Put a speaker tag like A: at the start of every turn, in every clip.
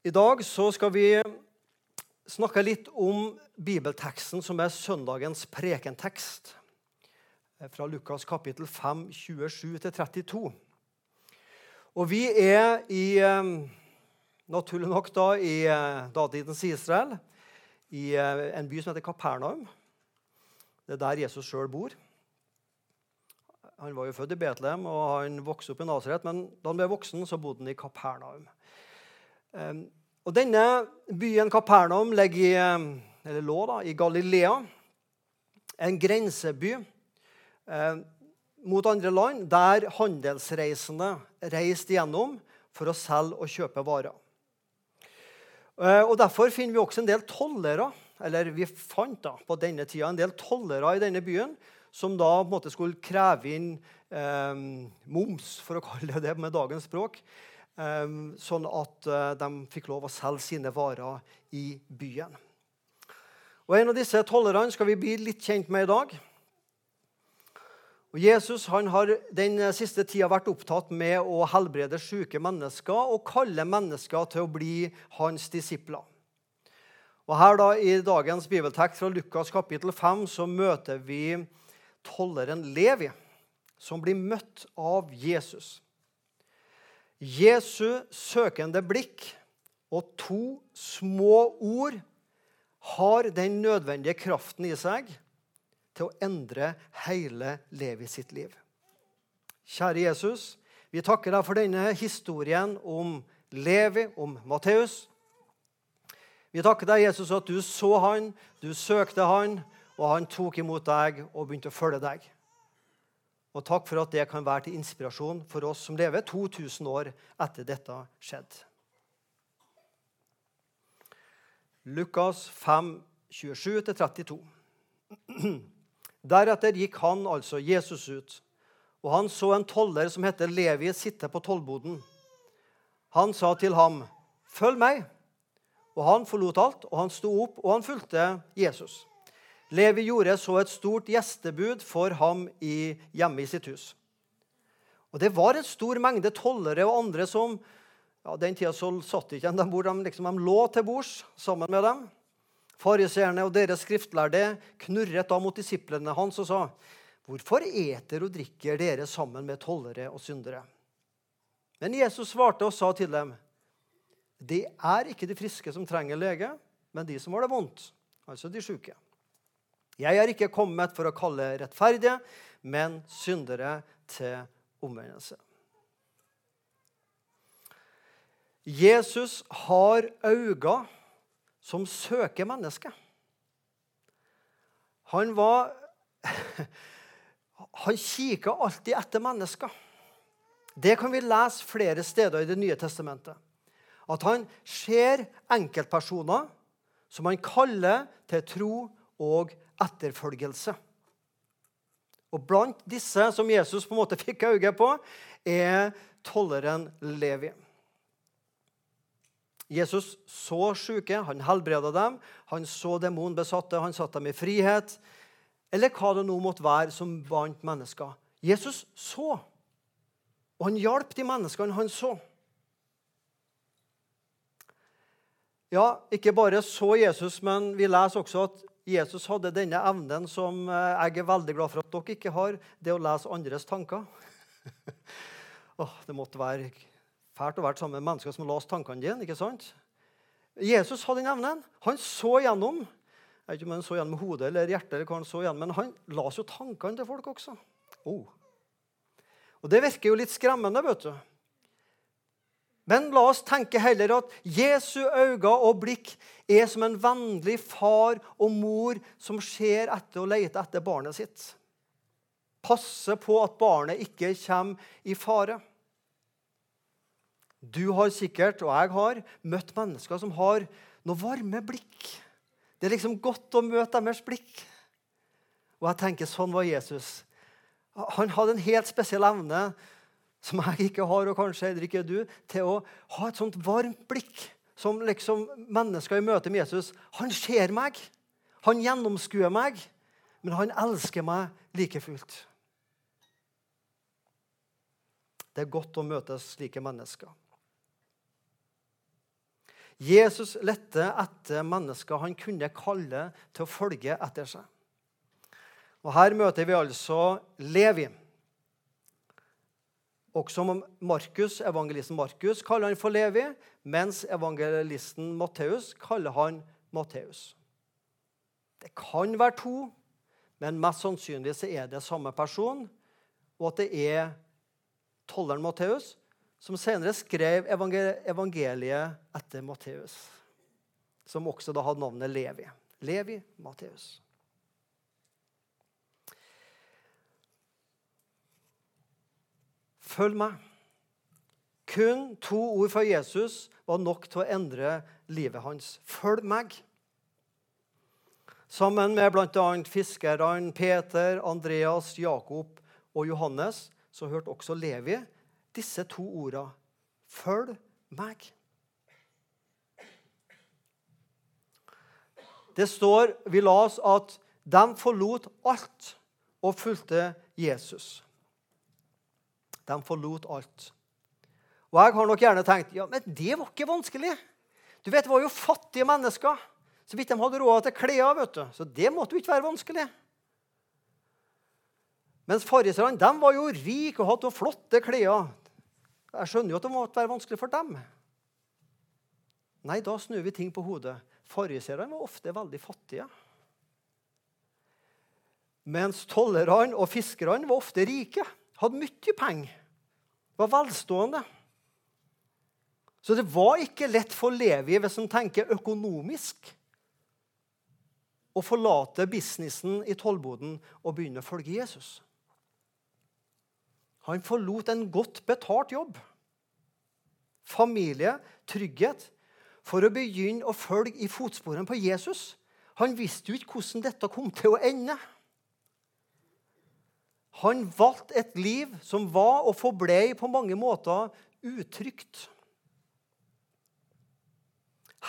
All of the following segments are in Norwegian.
A: I dag så skal vi snakke litt om bibelteksten som er søndagens prekentekst. Fra Lukas kapittel 5, 27-32. Og vi er i eh, naturlig nok da i eh, datidens Israel, i eh, en by som heter Kapernaum. Det er der Jesus sjøl bor. Han var jo født i Betlehem og han vokste opp i Nasaret, men da han ble voksen, så bodde han i Kapernaum. Ehm, og Denne byen Kapernaum i, eller lå da, i Galilea, en grenseby eh, mot andre land, der handelsreisende reiste gjennom for å selge og kjøpe varer. Eh, og Derfor finner vi også en del tollere eller vi fant da på denne tida en del tollere i denne byen som da på en måte skulle kreve inn eh, moms, for å kalle det med dagens språk, Ehm, sånn at eh, de fikk lov å selge sine varer i byen. Og En av disse tollerne skal vi bli litt kjent med i dag. Og Jesus han har den siste tida vært opptatt med å helbrede syke mennesker og kalle mennesker til å bli hans disipler. Og her da, I dagens bibeltekst fra Lukas kapittel 5 så møter vi tolleren Levi, som blir møtt av Jesus. Jesu søkende blikk og to små ord har den nødvendige kraften i seg til å endre hele Levi sitt liv. Kjære Jesus, vi takker deg for denne historien om Levi, om Matteus. Vi takker deg, Jesus, at du så han, du søkte han, og han tok imot deg og begynte å følge deg. Og takk for at det kan være til inspirasjon for oss som lever 2000 år etter dette skjedde. Lukas 5, 27-32. Deretter gikk han, altså Jesus, ut, og han så en toller som heter Levi, sitte på tollboden. Han sa til ham, 'Følg meg.' Og han forlot alt, og han sto opp, og han fulgte Jesus. Levi gjorde så et stort gjestebud for ham i, hjemme i sitt hus. Og Det var en stor mengde tollere og andre som ja, Den tida så satt ikke de bord, de, liksom, de lå til bords sammen med dem. Fariseerne og deres skriftlærde knurret da mot disiplene hans og sa, 'Hvorfor eter og drikker dere sammen med tollere og syndere?' Men Jesus svarte og sa til dem, 'Det er ikke de friske som trenger lege, men de som har det vondt, altså de sjuke.' Jeg er ikke kommet for å kalle rettferdige, men syndere til omvendelse. Jesus har øyne som søker mennesket. Han var Han kikka alltid etter mennesker. Det kan vi lese flere steder i Det nye testamentet. At han ser enkeltpersoner som han kaller til tro og etterfølgelse. Og Blant disse som Jesus på en måte fikk øye på, er tolleren Levi. Jesus så syke, han helbreda dem. Han så demonbesatte, han satte dem i frihet. Eller hva det nå måtte være som vant mennesker. Jesus så, og han hjalp de menneskene han så. Ja, ikke bare så Jesus, men vi leser også at Jesus hadde denne evnen som eh, jeg er veldig glad for at dere ikke har, det å lese andres tanker. oh, det måtte være fælt å være sammen med mennesker som leste tankene dine. ikke sant? Jesus hadde den evnen. Han så gjennom. Jeg vet ikke om han så gjennom hodet eller hjertet, eller hva han så gjennom, men han leste jo tankene til folk også. Oh. Og Det virker jo litt skremmende. vet du. Men la oss tenke heller at Jesu øyne og blikk er som en vennlig far og mor som ser etter og leter etter barnet sitt. Passe på at barnet ikke kommer i fare. Du har sikkert, og jeg har, møtt mennesker som har noe varme blikk. Det er liksom godt å møte deres blikk. Og jeg tenker, sånn var Jesus. Han hadde en helt spesiell evne som jeg ikke har, og kanskje heller ikke du, til å ha et sånt varmt blikk som liksom mennesker i møte med Jesus. Han ser meg, han gjennomskuer meg, men han elsker meg like fullt. Det er godt å møte slike mennesker. Jesus lette etter mennesker han kunne kalle til å følge etter seg. Og Her møter vi altså Levi. Også Markus, evangelisten Markus kaller han for Levi, mens evangelisten Matteus kaller han Matteus. Det kan være to, men mest sannsynlig så er det samme person, og at det er tolleren Matteus som senere skrev evangeliet etter Matteus, som også da hadde navnet Levi. Levi Matteus. Følg meg. Kun to ord fra Jesus var nok til å endre livet hans. Følg meg. Sammen med bl.a. fiskerne Peter, Andreas, Jakob og Johannes så hørte også Levi disse to ordene. Følg meg. Det står, Vi las at de forlot alt og fulgte Jesus. De forlot alt. Og Jeg har nok gjerne tenkt ja, men det var ikke vanskelig. Du vet, Det var jo fattige mennesker. Så vidt de hadde råd til klær. vet du. Så det måtte jo ikke være vanskelig. Mens fariserne var jo rike og hadde flotte klær. Jeg skjønner jo at det måtte være vanskelig for dem. Nei, da snur vi ting på hodet. Fariserne var ofte veldig fattige. Mens tollerne og fiskerne var ofte rike, hadde mye penger, var velstående. Så det var ikke lett for Levi, hvis han tenker økonomisk, å forlate businessen i tollboden og begynne å følge Jesus. Han forlot en godt betalt jobb, familie, trygghet, for å begynne å følge i fotsporene på Jesus. Han visste jo ikke hvordan dette kom til å ende. Han valgte et liv som var og forblei på mange måter utrygt.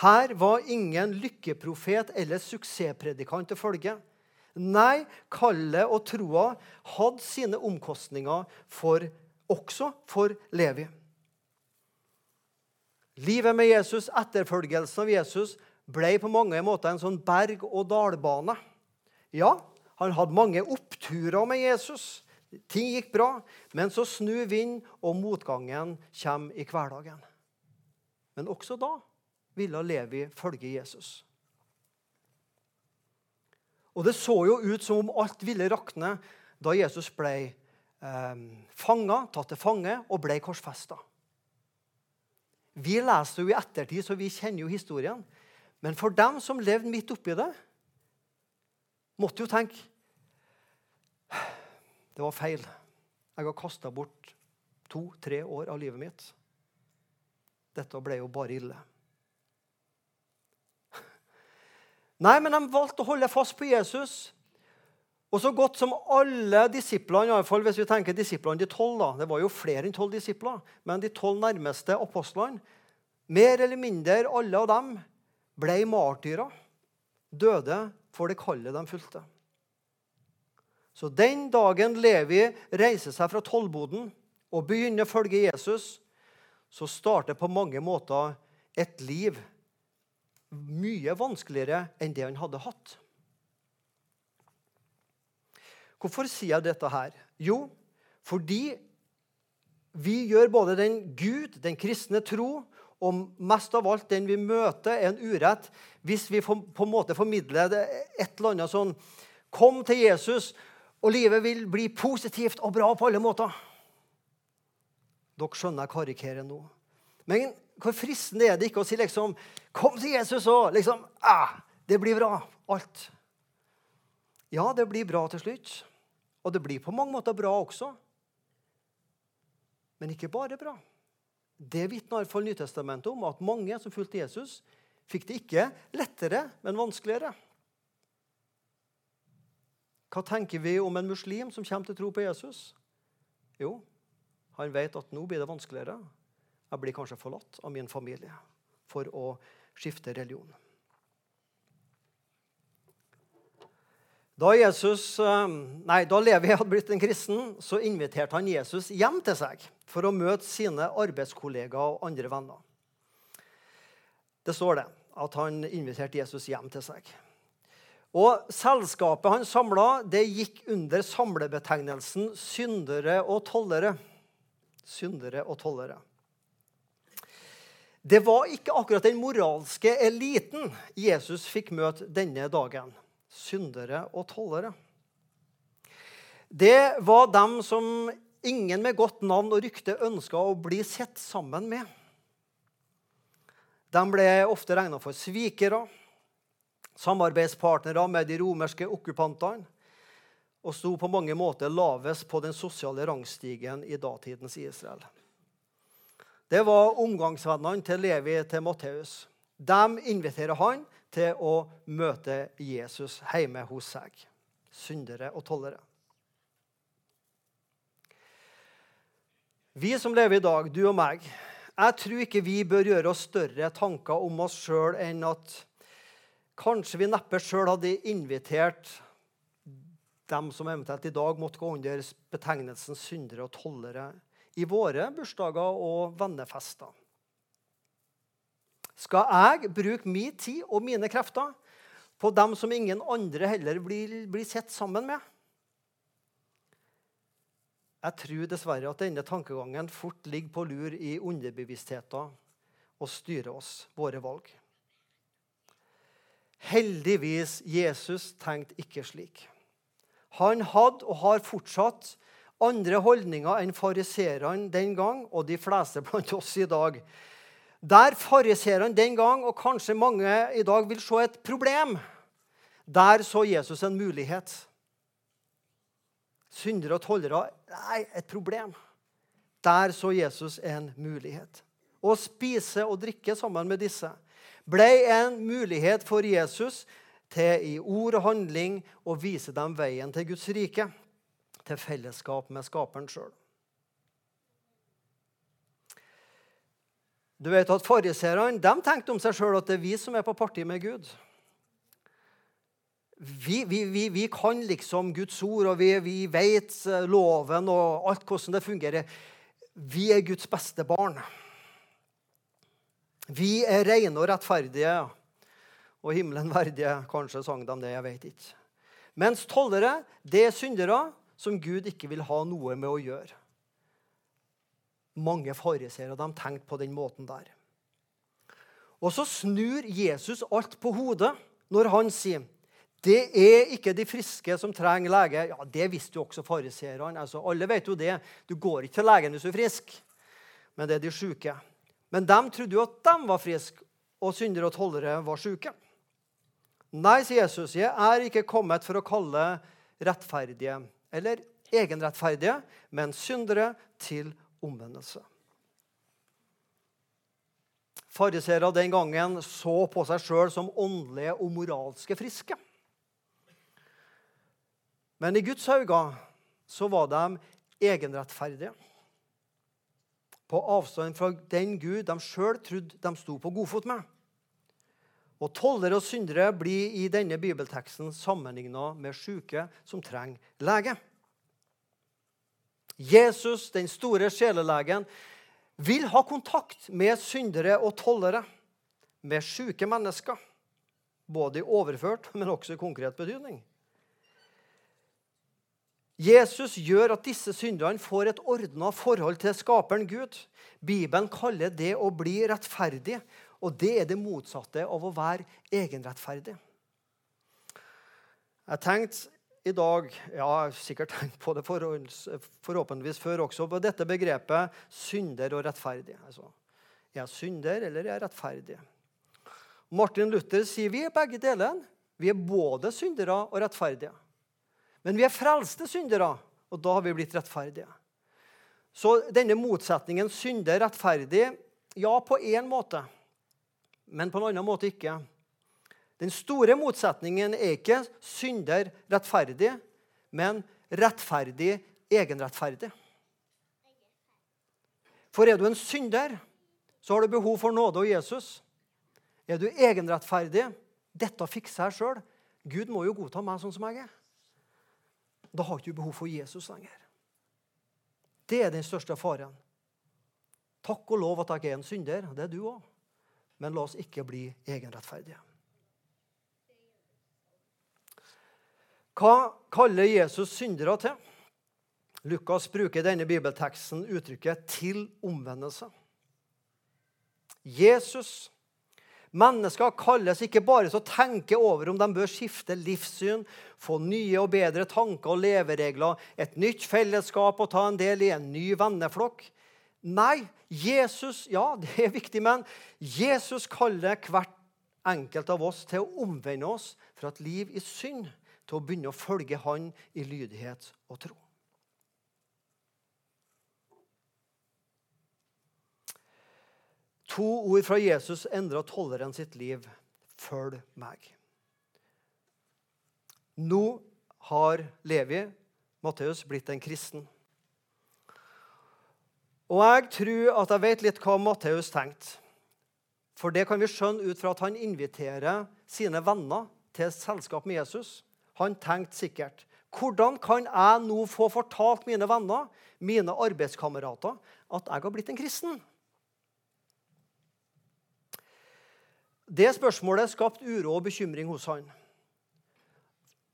A: Her var ingen lykkeprofet eller suksesspredikant til følge. Nei, kallet og troa hadde sine omkostninger for, også for Levi. Livet med Jesus, etterfølgelsen av Jesus, ble på mange måter en sånn berg-og-dal-bane. Ja, han hadde mange oppturer med Jesus. Ting gikk bra, men så snur vind, og motgangen kommer i hverdagen. Men også da ville Levi følge Jesus. Og det så jo ut som om alt ville rakne da Jesus ble eh, fanga, tatt til fange og ble korsfesta. Vi leser jo i ettertid, så vi kjenner jo historien. Men for dem som levde midt oppi det, måtte jo tenke Det var feil. Jeg har kasta bort to-tre år av livet mitt. Dette ble jo bare ille. Nei, men de valgte å holde fast på Jesus. Og så godt som alle disiplene, i alle fall hvis vi tenker disiplene de tolv da, Det var jo flere enn tolv disipler, men de tolv nærmeste apostlene, mer eller mindre alle av dem, ble martyrer. Døde for det kallet de fulgte. Så den dagen Levi reiser seg fra tollboden og begynner å følge Jesus, så starter på mange måter et liv mye vanskeligere enn det han hadde hatt. Hvorfor sier jeg dette her? Jo, fordi vi gjør både den Gud, den kristne tro, og mest av alt den vi møter, er en urett hvis vi på en måte formidler et eller annet sånn Kom til Jesus, og livet vil bli positivt og bra på alle måter. Dere skjønner jeg karikerer nå. Men hvor fristende er det ikke å si liksom Kom til Jesus og liksom ah, Det blir bra, alt. Ja, det blir bra til slutt. Og det blir på mange måter bra også. Men ikke bare bra. Det vitner iallfall Nytestamentet om, at mange som fulgte Jesus, fikk det ikke lettere, men vanskeligere. Hva tenker vi om en muslim som kommer til å tro på Jesus? Jo, han vet at nå blir det vanskeligere. Jeg blir kanskje forlatt av min familie for å skifte religion. Da, Jesus, eh, nei, da Levi hadde blitt en kristen, så inviterte han Jesus hjem til seg for å møte sine arbeidskollegaer og andre venner. Det står det at han inviterte Jesus hjem til seg. Og Selskapet han samla, det gikk under samlebetegnelsen syndere og tollere. Syndere og tollere. Det var ikke akkurat den moralske eliten Jesus fikk møte denne dagen. Syndere og tollere. Det var dem som ingen med godt navn og rykte ønska å bli sett sammen med. De ble ofte regna for svikere, samarbeidspartnere med de romerske okkupantene og sto på mange måter lavest på den sosiale rangstigen i datidens Israel. Det var omgangsvennene til Levi til Matteus. De inviterer han til å møte Jesus hjemme hos seg. Syndere og tollere. Vi som lever i dag, du og meg, jeg tror ikke vi bør gjøre oss større tanker om oss sjøl enn at kanskje vi neppe sjøl hadde invitert dem som eventuelt i dag måtte gå under betegnelsen syndere og tollere i våre bursdager og vennefester. Skal jeg bruke min tid og mine krefter på dem som ingen andre heller blir, blir sett sammen med? Jeg tror dessverre at denne tankegangen fort ligger på lur i underbevisstheten og styrer oss, våre valg. Heldigvis Jesus tenkte ikke slik. Han hadde og har fortsatt andre holdninger enn fariserene den gang og de fleste blant oss i dag. Der fariserene den gang, og kanskje mange i dag, vil se et problem, der så Jesus en mulighet. Syndere og tollere nei, et problem. Der så Jesus en mulighet. Å spise og drikke sammen med disse ble en mulighet for Jesus til i ord og handling å vise dem veien til Guds rike til fellesskap med skaperen sjøl. Du vet at Fariseerne tenkte om seg sjøl at det er vi som er på parti med Gud. Vi, vi, vi, vi kan liksom Guds ord, og vi, vi eh, loven og alt hvordan det fungerer. Vi er Guds beste barn. Vi er rene og rettferdige. Og himmelen verdige. Kanskje sang de det, jeg vet ikke. Mens tollere, det er syndere som Gud ikke vil ha noe med å gjøre. Mange fariseere tenkte på den måten der. Og så snur Jesus alt på hodet når han sier det er ikke de friske som trenger lege. Ja, Det visste jo også fariseerne. Altså, alle vet jo det. Du går ikke til legen hvis du er frisk, men det er de syke. Men de trodde jo at de var friske, og syndere og tollere var syke. Nei, sier Jesus, jeg er ikke kommet for å kalle rettferdige eller egenrettferdige, men syndere til omvendelse. Fariseere den gangen så på seg sjøl som åndelige og moralske friske. Men i Guds øyne så var de egenrettferdige. På avstand fra den Gud de sjøl trodde de sto på godfot med. Og Tollere og syndere blir i denne bibelteksten sammenligna med syke som trenger lege. Jesus, den store sjelelegen, vil ha kontakt med syndere og tollere, med syke mennesker. Både i overført, men også i konkret betydning. Jesus gjør at disse synderne får et ordna forhold til skaperen Gud. Bibelen kaller det å bli rettferdig og det er det motsatte av å være egenrettferdig. Jeg tenkte i dag ja, Jeg har sikkert tenkt på det forhåpentligvis før også, på dette begrepet synder og rettferdig. Altså, er jeg synder, eller er jeg rettferdig? Martin Luther sier vi er begge deler. Vi er både syndere og rettferdige. Men vi er frelste syndere, og da har vi blitt rettferdige. Så denne motsetningen synder-rettferdig, ja, på én måte men på en annen måte ikke. Den store motsetningen er ikke synder rettferdig, men rettferdig egenrettferdig. For er du en synder, så har du behov for nåde og Jesus. Er du egenrettferdig Dette fikser jeg sjøl. Gud må jo godta meg sånn som jeg er. Da har du ikke behov for Jesus lenger. Det er den største faren. Takk og lov at jeg er en synder. Det er du òg. men la oss ikke bli egenrettferdige. Hva kaller Jesus syndere til? Lukas bruker denne bibelteksten uttrykket 'til omvendelse'. Jesus Mennesker kalles ikke bare til å tenke over om de bør skifte livssyn, få nye og bedre tanker og leveregler, et nytt fellesskap og ta en del i en ny venneflokk. Nei, Jesus ja, det er viktig, men Jesus kaller hvert enkelt av oss til å omvende oss fra et liv i synd til å begynne å følge Han i lydighet og tro. To ord fra Jesus endra tolleren sitt liv. Følg meg. Nå har Levi, Matteus, blitt en kristen. Og jeg tror at jeg vet litt hva Matteus tenkte. For det kan vi skjønne ut fra at han inviterer sine venner til selskap med Jesus. Han tenkte sikkert hvordan kan jeg nå få fortalt mine venner, mine arbeidskamerater, at jeg har blitt en kristen? Det spørsmålet skapte uro og bekymring hos han.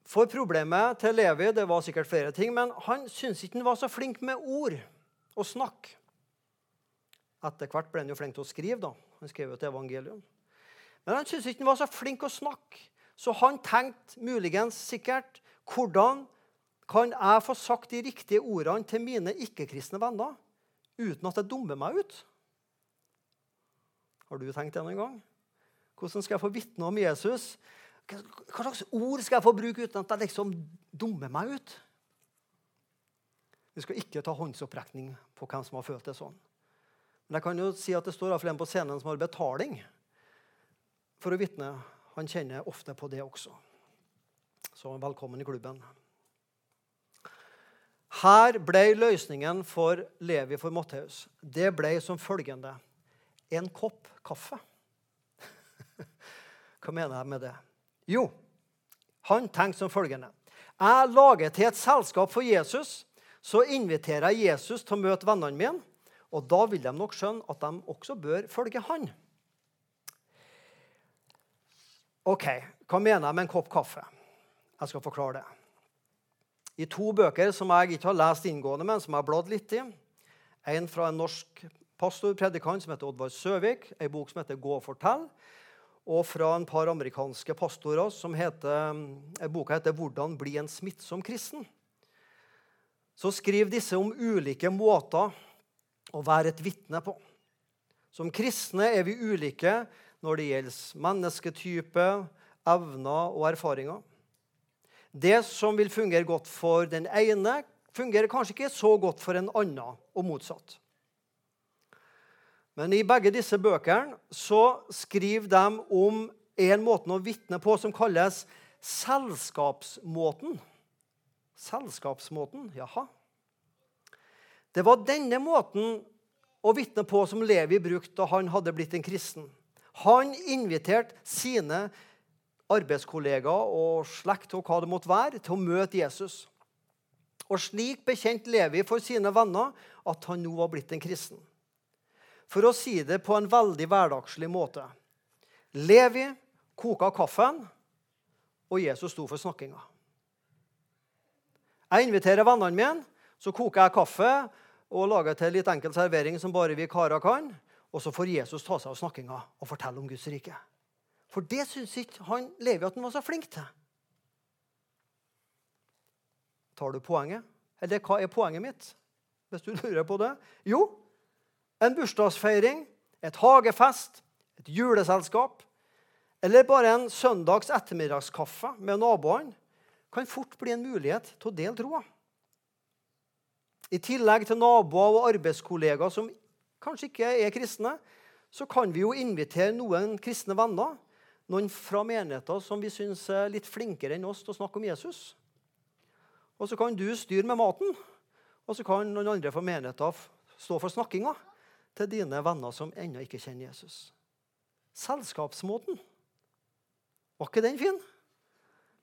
A: For problemet til Levi det var sikkert flere ting, men han syntes ikke han var så flink med ord og snakk. Etter hvert ble han jo flink til å skrive. da. Han skrev jo et evangelium. Men han syntes ikke han var så flink til å snakke, så han tenkte muligens sikkert hvordan kan jeg få sagt de riktige ordene til mine ikke-kristne venner uten at det dummer meg ut? Har du tenkt det noen gang? Hvordan skal jeg få vitne om Jesus? Hva slags ord skal jeg få bruke uten at jeg liksom dummer meg ut? Vi skal ikke ta håndsopprekning på hvem som har følt det sånn. Men jeg kan jo si at det står en på scenen som har betaling for å vitne. Han kjenner ofte på det også. Så velkommen i klubben. Her ble løsningen for Levi for Matteus. Det ble som følgende en kopp kaffe. Hva mener jeg med det? Jo, han tenkte som følgende. Jeg lager til et selskap for Jesus, så inviterer jeg Jesus til å møte vennene mine. Og da vil de nok skjønne at de også bør følge han. Ok, Hva mener jeg med en kopp kaffe? Jeg skal forklare det. I to bøker som jeg ikke har lest inngående, men som jeg har bladd litt i. En fra en norsk pastor, predikant, som heter Oddvar Søvik. En bok som heter 'Gå og fortell' og fra en par amerikanske pastorer som heter, eh, boka heter 'Hvordan bli en smittsom kristen'. Så skriver disse om ulike måter å være et vitne på. Som kristne er vi ulike når det gjelder mennesketype, evner og erfaringer. Det som vil fungere godt for den ene, fungerer kanskje ikke så godt for en annen, og motsatt. Men i begge disse bøkene så skriver de om en måte å vitne på som kalles selskapsmåten. Selskapsmåten, jaha. Det var denne måten å vitne på som Levi brukte da han hadde blitt en kristen. Han inviterte sine arbeidskollegaer og slekt og hva det måtte være, til å møte Jesus. Og slik bekjente Levi for sine venner at han nå var blitt en kristen for å si det på en veldig hverdagslig måte. Levi koka kaffen, og Jesus sto for snakkinga. Jeg inviterer vennene mine, så koker jeg kaffe og lager til litt enkel servering som bare vi karer kan. Og så får Jesus ta seg av snakkinga og fortelle om Guds rike. For det syns ikke han Levi at han var så flink til. Tar du poenget? Eller hva er poenget mitt? Hvis du lurer på det? Jo, en bursdagsfeiring, et hagefest, et juleselskap eller bare en søndags ettermiddagskaffe med naboene kan fort bli en mulighet til å dele troa. I tillegg til naboer og arbeidskollegaer som kanskje ikke er kristne, så kan vi jo invitere noen kristne venner, noen fra menigheter som vi syns er litt flinkere enn oss til å snakke om Jesus. Og så kan du styre med maten, og så kan noen andre fra menigheter stå for snakkinga til dine venner som ennå ikke kjenner Jesus. Selskapsmåten. Var ikke den fin?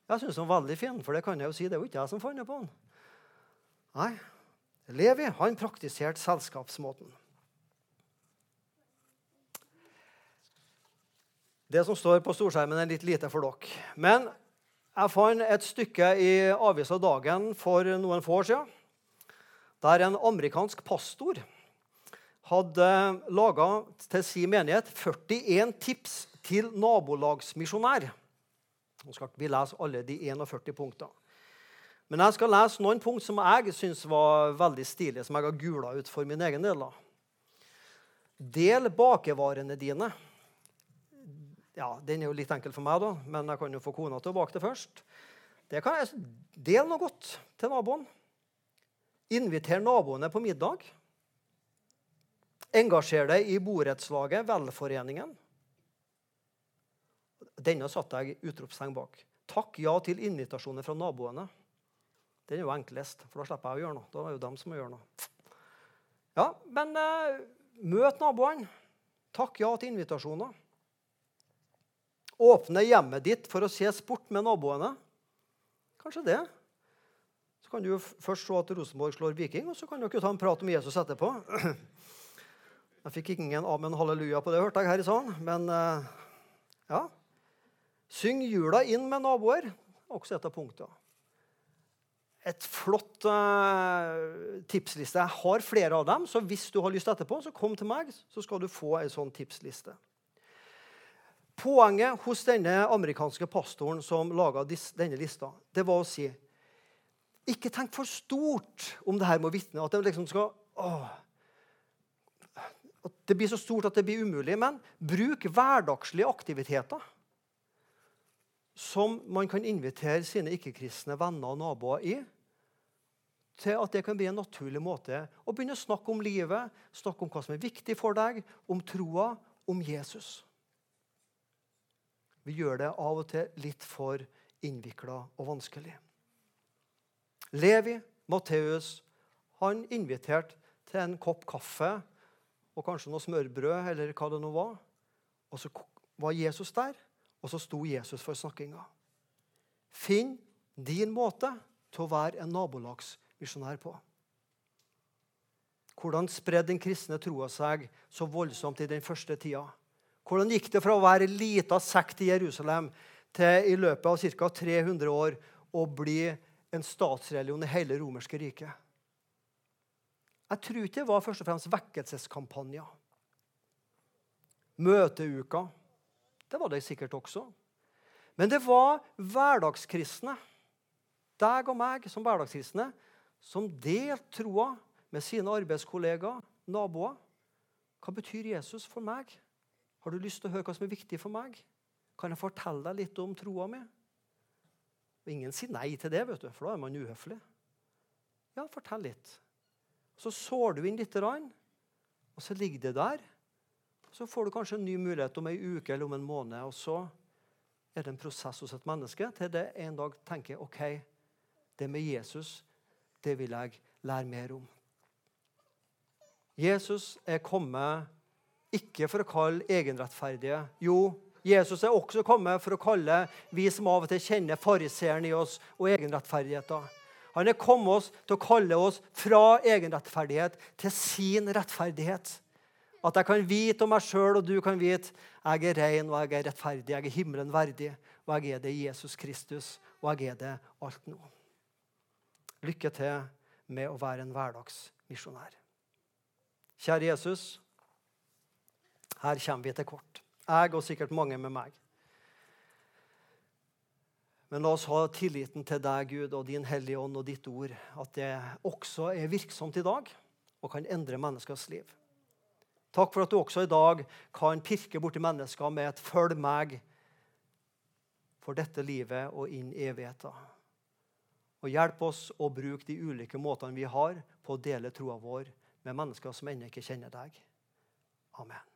A: Jeg syns den var veldig fin, for det kan jeg jo si, det er jo ikke jeg som fant på den. Nei, Levi han praktiserte selskapsmåten. Det som står på storskjermen, er litt lite for dere. Men jeg fant et stykke i avisa Dagen for noen få år siden, der en amerikansk pastor hadde laga til sin menighet 41 tips til nabolagsmisjonær. Nå skal ikke vi lese alle de 41 punktene. Men jeg skal lese noen punkt som jeg syns var veldig stilige, som jeg har gula ut for min egen del. Del bakevarene dine. Ja, Den er jo litt enkel for meg, da, men jeg kan jo få kona til å bake det først. Det kan jeg, Del noe godt til naboen. Inviter naboene på middag. Engasjer deg i borettslaget, velforeningen. Denne satte jeg utropstegn bak. Takk ja til invitasjoner fra naboene. Den er jo enklest, for da slipper jeg å gjøre noe. Da er det jo dem som må gjøre noe. Ja, men eh, møt naboene. Takk ja til invitasjoner. Åpne hjemmet ditt for å se sport med naboene. Kanskje det. Så kan du først se at Rosenborg slår Viking, og så kan dere ta en prat om Jesus etterpå. Jeg fikk ingen amen halleluja på det, hørte jeg her i salen. Men eh, ja. Syng jula inn med naboer. Også et av punktene et flott uh, tipsliste. Jeg har flere av dem, så hvis du har lyst etterpå, så kom til meg, så skal du få en sånn tipsliste. Poenget hos denne amerikanske pastoren som laga denne lista, det var å si Ikke tenk for stort om det her med å vitne. At de liksom skal åh, at det blir så stort at det blir umulig. Men bruk hverdagslige aktiviteter som man kan invitere sine ikke-kristne venner og naboer i til at det kan bli en naturlig måte å begynne å snakke om livet, snakke om hva som er viktig for deg, om troa, om Jesus. Vi gjør det av og til litt for innvikla og vanskelig. Levi, Matteus, han inviterte til en kopp kaffe og kanskje noe smørbrød, eller hva det nå var. Og så var Jesus der, og så sto Jesus for snakkinga. Finn din måte til å være en nabolagsminister på. Hvordan spredde den kristne troa seg så voldsomt i den første tida? Hvordan gikk det fra å være en lita sekt i Jerusalem til i løpet av ca. 300 år å bli en statsreligion i hele romerske riket? Jeg tror det var først og fremst vekkelseskampanjer. Møteuka. Det var det sikkert også. Men det var hverdagskristne, deg og meg som hverdagskristne, som delte troa med sine arbeidskollegaer, naboer. Hva betyr Jesus for meg? Har du lyst til å høre hva som er viktig for meg? Kan jeg fortelle deg litt om troa mi? Ingen sier nei til det, vet du, for da er man uhøflig. Ja, fortell litt. Så sår du inn litt, og så ligger det der. Så får du kanskje en ny mulighet om ei uke eller om en måned. Og så er det en prosess hos et menneske til det en dag tenker OK, det med Jesus det vil jeg lære mer om. Jesus er kommet ikke for å kalle egenrettferdige. Jo, Jesus er også kommet for å kalle vi som av og til kjenner fariseeren i oss og egenrettferdigheten. Han er kommet oss til å kalle oss fra egenrettferdighet til sin rettferdighet. At jeg kan vite om meg sjøl, og du kan vite jeg er ren og jeg er rettferdig. Jeg er himmelen verdig, og jeg er det Jesus Kristus, og jeg er det alt nå. Lykke til med å være en hverdagsmisjonær. Kjære Jesus, her kommer vi til kort. Jeg og sikkert mange med meg. Men la oss ha tilliten til deg, Gud, og din Hellige Ånd og ditt ord, at det også er virksomt i dag og kan endre menneskers liv. Takk for at du også i dag kan pirke borti mennesker med et 'følg meg' for dette livet og inn i evigheten. Og hjelp oss å bruke de ulike måtene vi har på å dele troa vår med mennesker som ennå ikke kjenner deg. Amen.